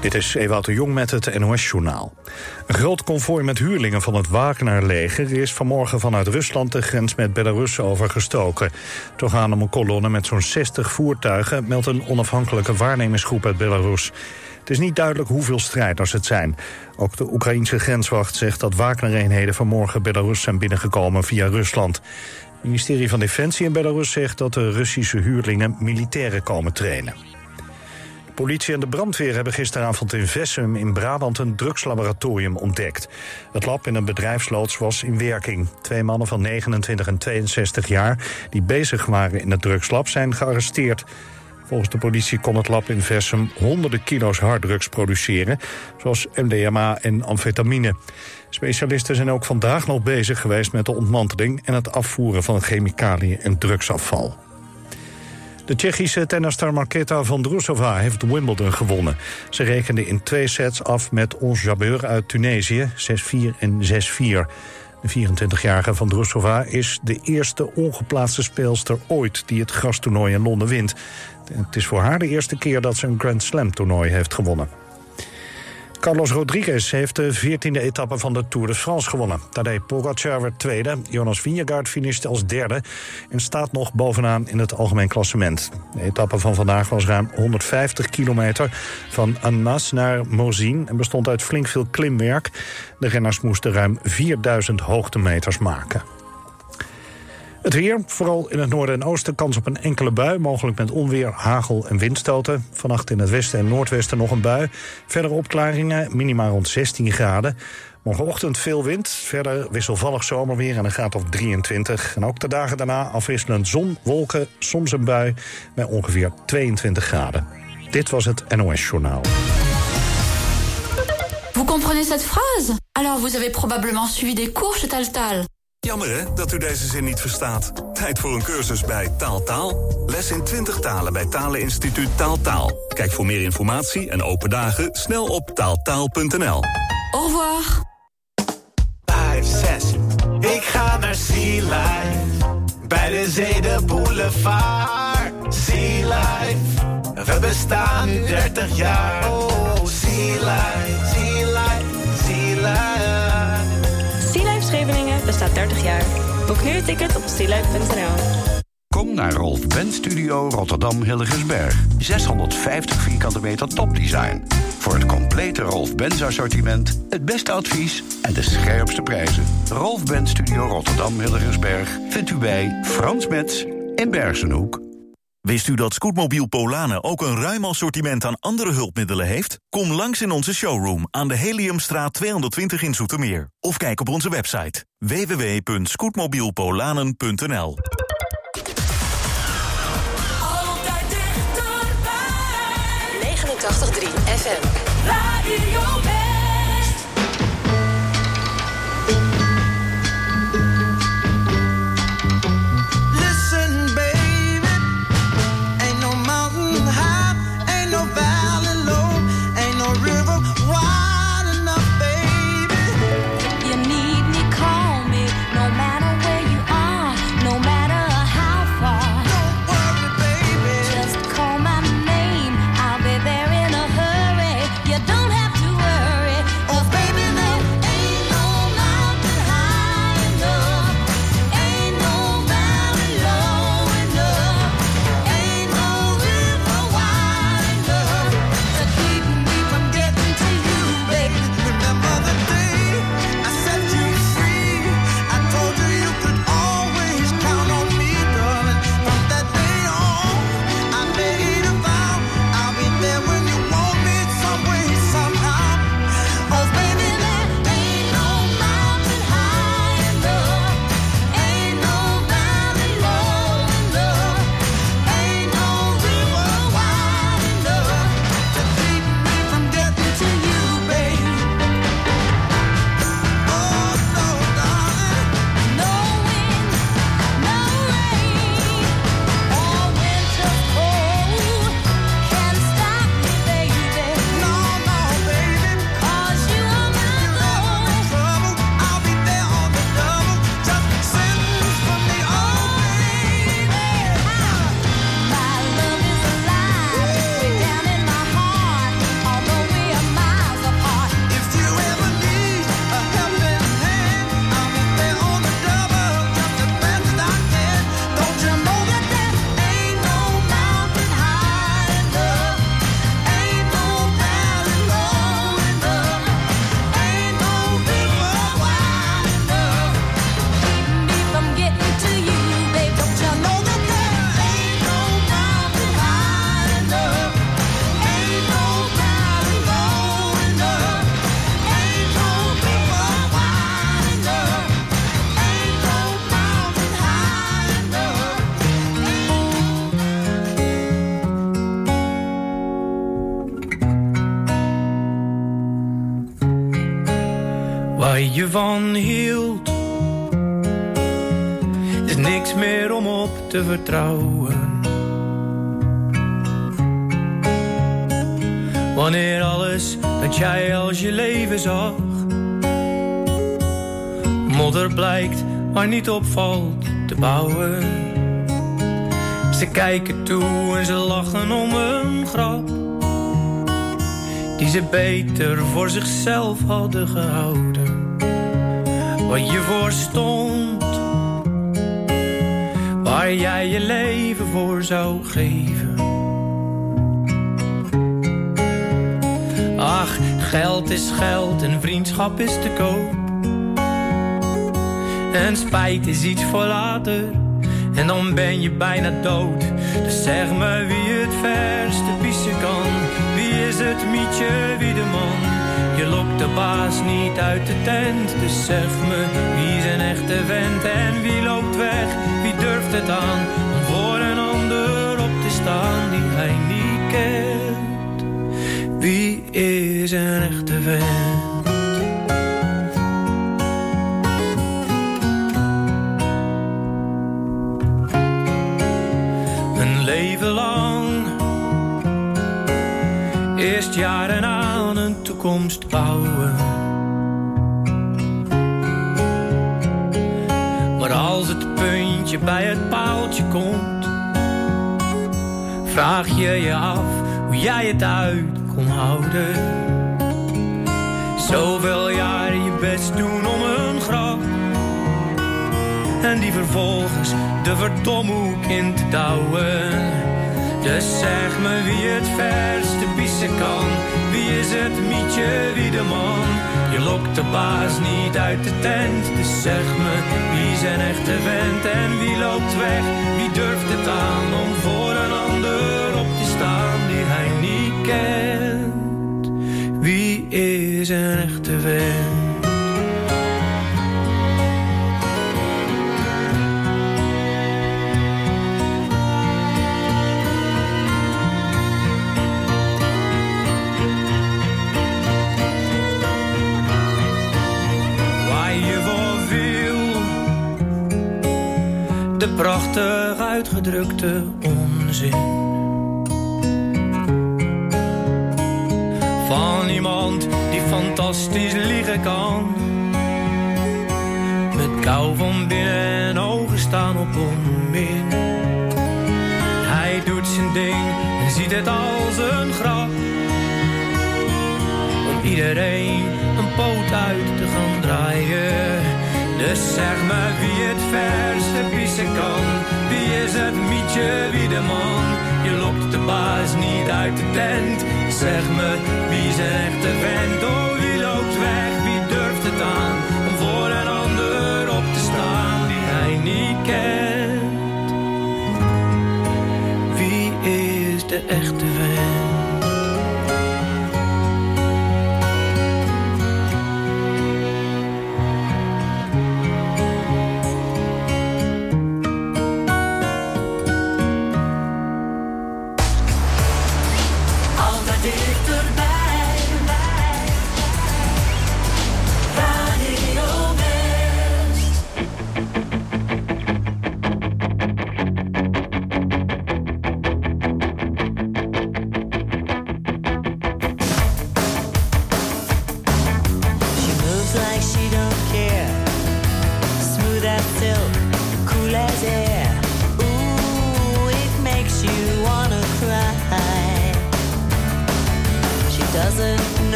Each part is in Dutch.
Dit is Ewout de Jong met het NOS-journaal. Een groot konvooi met huurlingen van het Wagner-leger... is vanmorgen vanuit Rusland de grens met Belarus overgestoken. Toch gaan om een kolonne met zo'n 60 voertuigen... meldt een onafhankelijke waarnemingsgroep uit Belarus. Het is niet duidelijk hoeveel strijders het zijn. Ook de Oekraïense grenswacht zegt dat Wagner-eenheden... vanmorgen Belarus zijn binnengekomen via Rusland. Het ministerie van Defensie in Belarus zegt dat de Russische huurlingen... militairen komen trainen. Politie en de brandweer hebben gisteravond in Vessum in Brabant een drugslaboratorium ontdekt. Het lab in een bedrijfsloods was in werking. Twee mannen van 29 en 62 jaar die bezig waren in het drugslab zijn gearresteerd. Volgens de politie kon het lab in Vessum honderden kilo's harddrugs produceren, zoals MDMA en amfetamine. Specialisten zijn ook vandaag nog bezig geweest met de ontmanteling en het afvoeren van chemicaliën en drugsafval. De Tsjechische tennisster Marketa Vondrousova heeft Wimbledon gewonnen. Ze rekende in twee sets af met Ons Jabeur uit Tunesië, 6-4 en 6-4. De 24-jarige Vondrousova is de eerste ongeplaatste speelster ooit... die het grastoernooi in Londen wint. Het is voor haar de eerste keer dat ze een Grand Slam toernooi heeft gewonnen. Carlos Rodriguez heeft de 14e etappe van de Tour de France gewonnen. Tadej Pogacar werd tweede, Jonas Vingegaard finishte als derde... en staat nog bovenaan in het algemeen klassement. De etappe van vandaag was ruim 150 kilometer... van Annemasse naar Morzine en bestond uit flink veel klimwerk. De renners moesten ruim 4000 hoogtemeters maken. Het weer, vooral in het noorden en oosten, kans op een enkele bui. Mogelijk met onweer, hagel en windstoten. Vannacht in het westen en noordwesten nog een bui. Verdere opklaringen, minimaal rond 16 graden. Morgenochtend veel wind, verder wisselvallig zomerweer en een graad of 23. En ook de dagen daarna afwisselend zon, wolken, soms een bui... bij ongeveer 22 graden. Dit was het NOS Journaal. Vous comprenez cette phrase? Alors vous avez probablement suivi des cours Taltal. Jammer hè, dat u deze zin niet verstaat. Tijd voor een cursus bij Taaltaal. Taal. Les in 20 talen bij Taleninstituut Taaltaal. Taal. Kijk voor meer informatie en open dagen snel op taaltaal.nl. Au revoir. 5, 6. Ik ga naar Sea Life. Bij de zee de boulevard. Sea Life. We bestaan nu 30 jaar. Oh, Sea Life, Sea Life, Sea Life bestaat 30 jaar. Boek nu een ticket op stileuk.nl. Kom naar Rolf Ben Studio Rotterdam Hilligensberg. 650 vierkante meter topdesign. Voor het complete Rolf Benz assortiment, het beste advies en de scherpste prijzen. Rolf Ben Studio Rotterdam Hilligensberg vindt u bij Frans Metz in Bergenhoek. Wist u dat Scootmobiel Polanen ook een ruim assortiment aan andere hulpmiddelen heeft? Kom langs in onze showroom aan de Heliumstraat 220 in Zoetermeer. Of kijk op onze website www.scootmobielpolanen.nl Altijd dichterbij. 89.3 FM Radio van hield. Is niks meer om op te vertrouwen. Wanneer alles dat jij als je leven zag, modder blijkt maar niet opvalt te bouwen. Ze kijken toe en ze lachen om een grap die ze beter voor zichzelf hadden gehouden. Wat je voor stond, waar jij je leven voor zou geven. Ach, geld is geld en vriendschap is te koop. En spijt is iets voor later, en dan ben je bijna dood. Dus zeg me wie het verste pissen kan is het Mietje Wiedeman. Je lokt de baas niet uit de tent, dus zeg me wie is een echte vent en wie loopt weg, wie durft het aan om voor een ander op te staan die hij niet kent. Wie is een echte vent? Leven lang Eerst jaren aan toekomst bouwen. Maar als het puntje bij het paaltje komt, vraag je je af hoe jij het uit kon houden. Zoveel jaren je best doen om een grap. En die vervolgens de verdomhoek in te douwen. Dus zeg me wie het verste pissen kan. Wie is het mietje, wie de man? Je lokt de baas niet uit de tent. Dus zeg me wie zijn echte vent en wie loopt weg? Wie durft het aan om voor een ander op te staan die hij niet kent? Wie is een echte vent? Prachtig uitgedrukte onzin. Van iemand die fantastisch liegen kan. Met kou van binnen en ogen staan op onmin. Hij doet zijn ding en ziet het als een grap. Om iedereen een poot uit te gaan draaien dus zeg me wie het verste pissen kan. Wie is het mietje, wie de man? Je lokt de baas niet uit de tent. Zeg me wie is een echte vent? Oh, wie loopt weg, wie durft het aan? Om voor een ander op te staan die hij niet kent. Wie is de echte vent?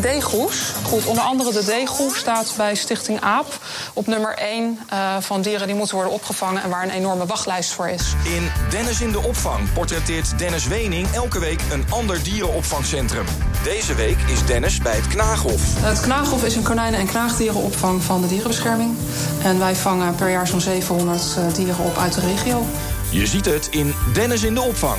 Deegroes. Goed, onder andere de deegroes staat bij Stichting AAP op nummer 1 uh, van dieren die moeten worden opgevangen en waar een enorme wachtlijst voor is. In Dennis in de opvang portretteert Dennis Wening elke week een ander dierenopvangcentrum. Deze week is Dennis bij het Knaaghof. Het Knaaghof is een konijnen- en knaagdierenopvang van de dierenbescherming. En wij vangen per jaar zo'n 700 uh, dieren op uit de regio. Je ziet het in Dennis in de opvang.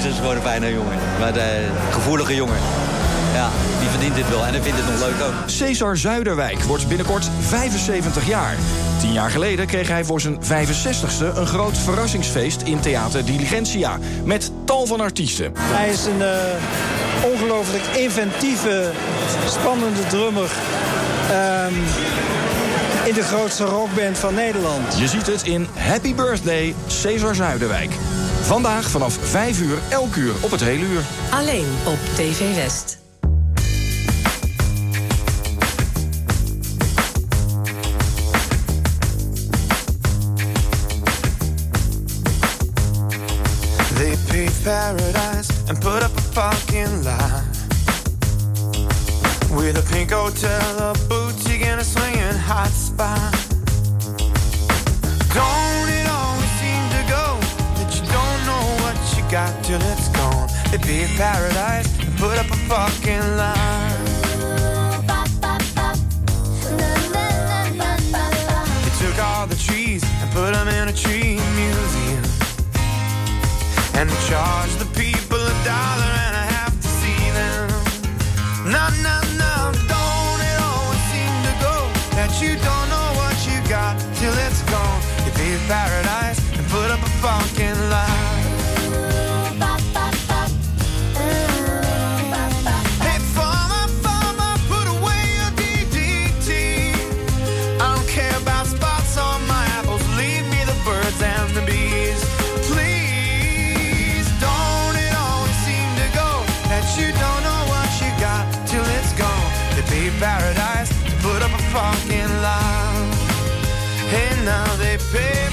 Gewoon een fijne jongen. Maar de gevoelige jongen. Ja, die verdient dit wel en hij vindt het nog leuk ook. Cesar Zuiderwijk wordt binnenkort 75 jaar. Tien jaar geleden kreeg hij voor zijn 65ste een groot verrassingsfeest in Theater Diligentia. Met tal van artiesten. Hij is een uh, ongelooflijk inventieve, spannende drummer. Um, in de grootste rockband van Nederland. Je ziet het in Happy Birthday Cesar Zuiderwijk. Vandaag vanaf 5 uur, elk uur op het hele uur. Alleen op TV West. They paved paradise and put up a fucking lie. With a pink hotel, a boutique, and a swinging hot spot. Don't got till it's gone? They paved paradise and put up a fucking line. They took all the trees and put them in a tree museum. And they charged the people a dollar and a half to see them. No, no, no, you don't know what you got till it's gone? They paved paradise to put up a fucking lie. Hey, now they paved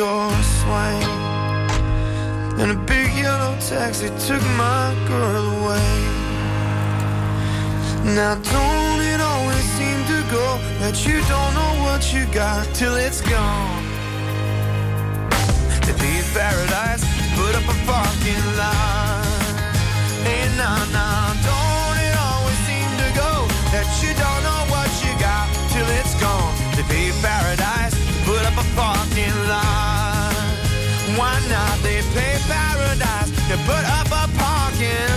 door swing. And a big yellow taxi took my girl away. Now, don't it always seem to go that you don't know what you got till it's gone? To be paradise, put up a fucking line. Hey, nah, nah, don't it always seem to go that you don't know what you got till it's gone? To be paradise, put up a fucking line. Why not? They pay paradise to put up a parking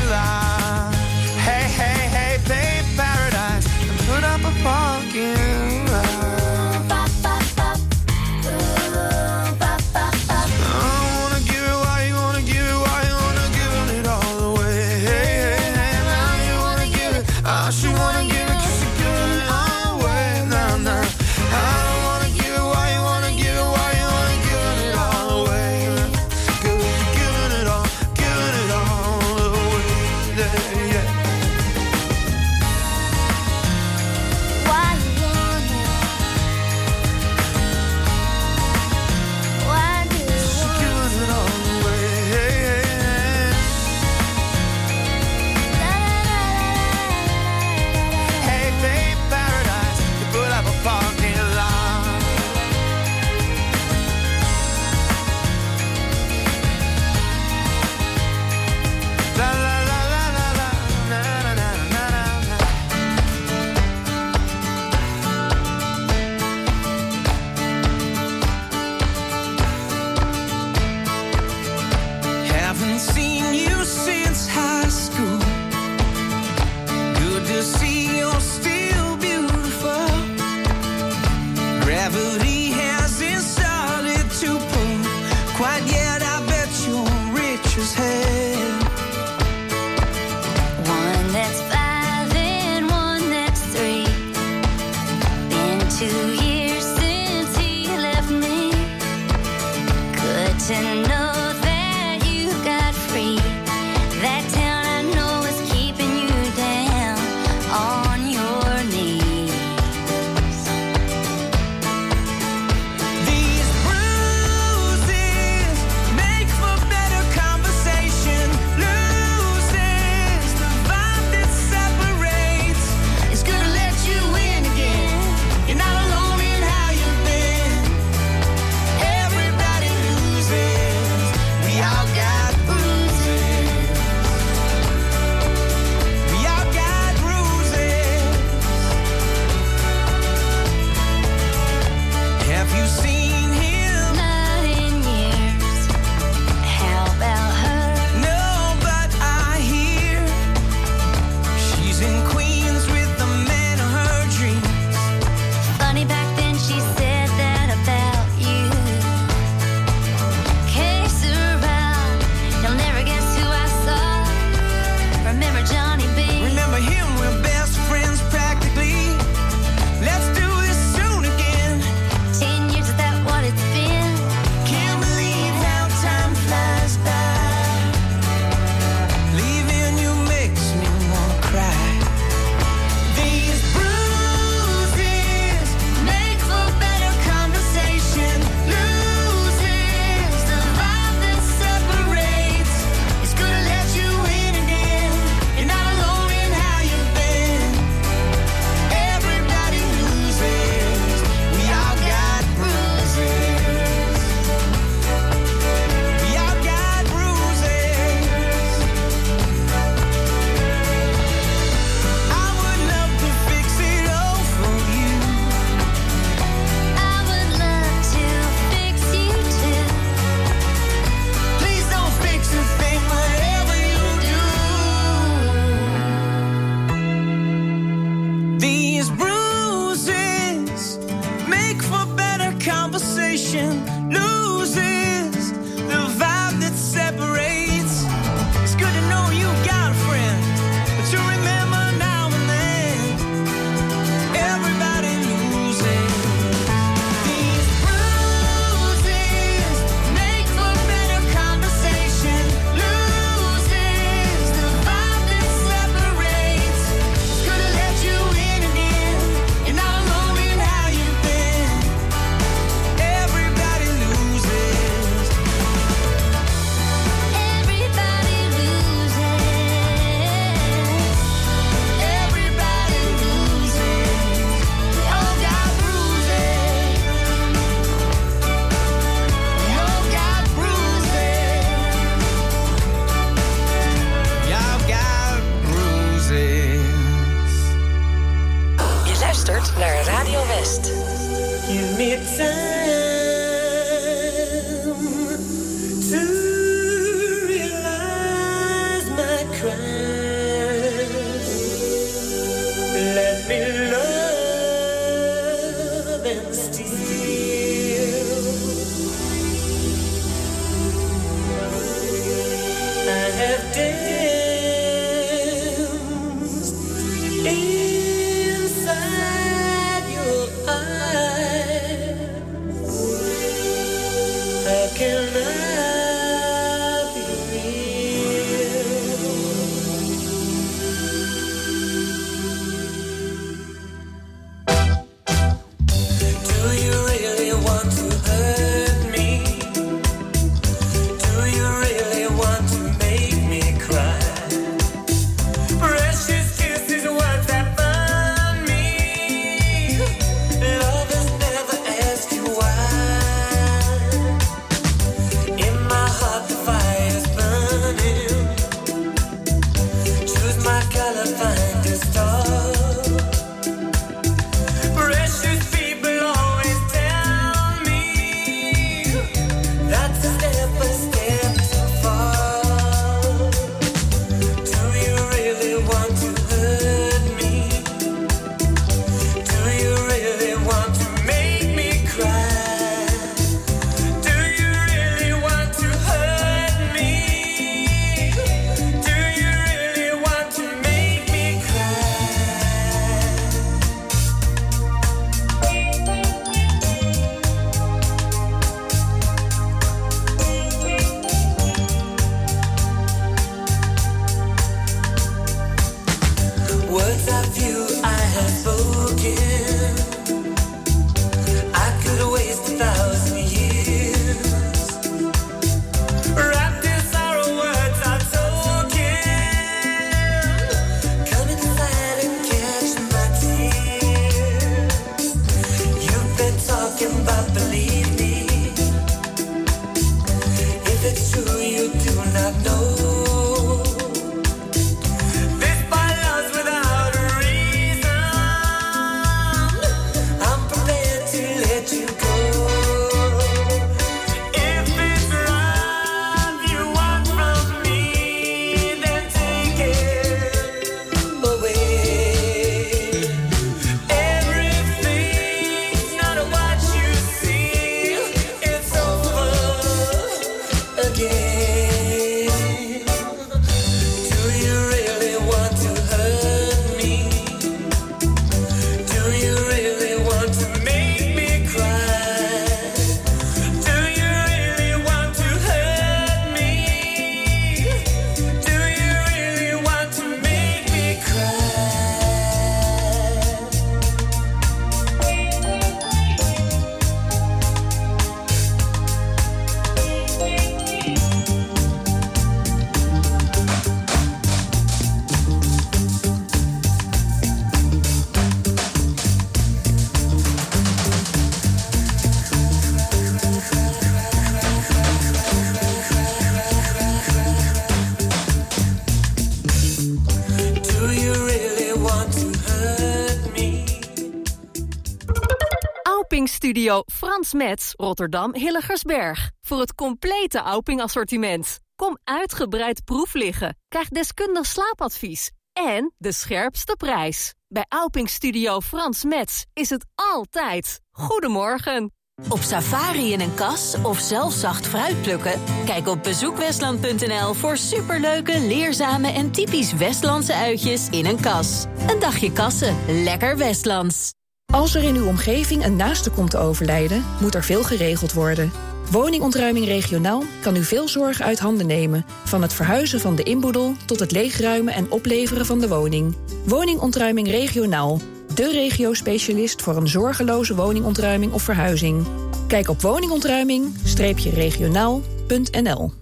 Frans Metz, Rotterdam Hilligersberg. Voor het complete Auping assortiment. Kom uitgebreid proef liggen. Krijg deskundig slaapadvies. En de scherpste prijs. Bij Auping Studio Frans Metz is het altijd. Goedemorgen. Op safari in een kas of zelf zacht fruit plukken? Kijk op bezoekwestland.nl voor superleuke, leerzame en typisch Westlandse uitjes in een kas. Een dagje kassen, lekker Westlands. Als er in uw omgeving een naaste komt te overlijden, moet er veel geregeld worden. Woningontruiming regionaal kan u veel zorg uit handen nemen. Van het verhuizen van de inboedel tot het leegruimen en opleveren van de woning. Woningontruiming regionaal. De regio-specialist voor een zorgeloze woningontruiming of verhuizing. Kijk op woningontruiming-regionaal.nl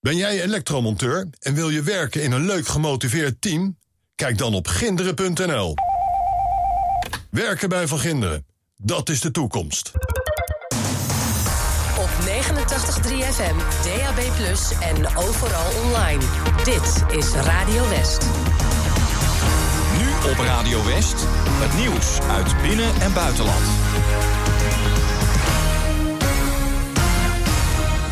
Ben jij elektromonteur en wil je werken in een leuk gemotiveerd team? Kijk dan op ginderen.nl. Werken bij Van Ginderen, dat is de toekomst. Op 89.3 FM, DAB+, en overal online. Dit is Radio West. Nu op Radio West, het nieuws uit binnen- en buitenland.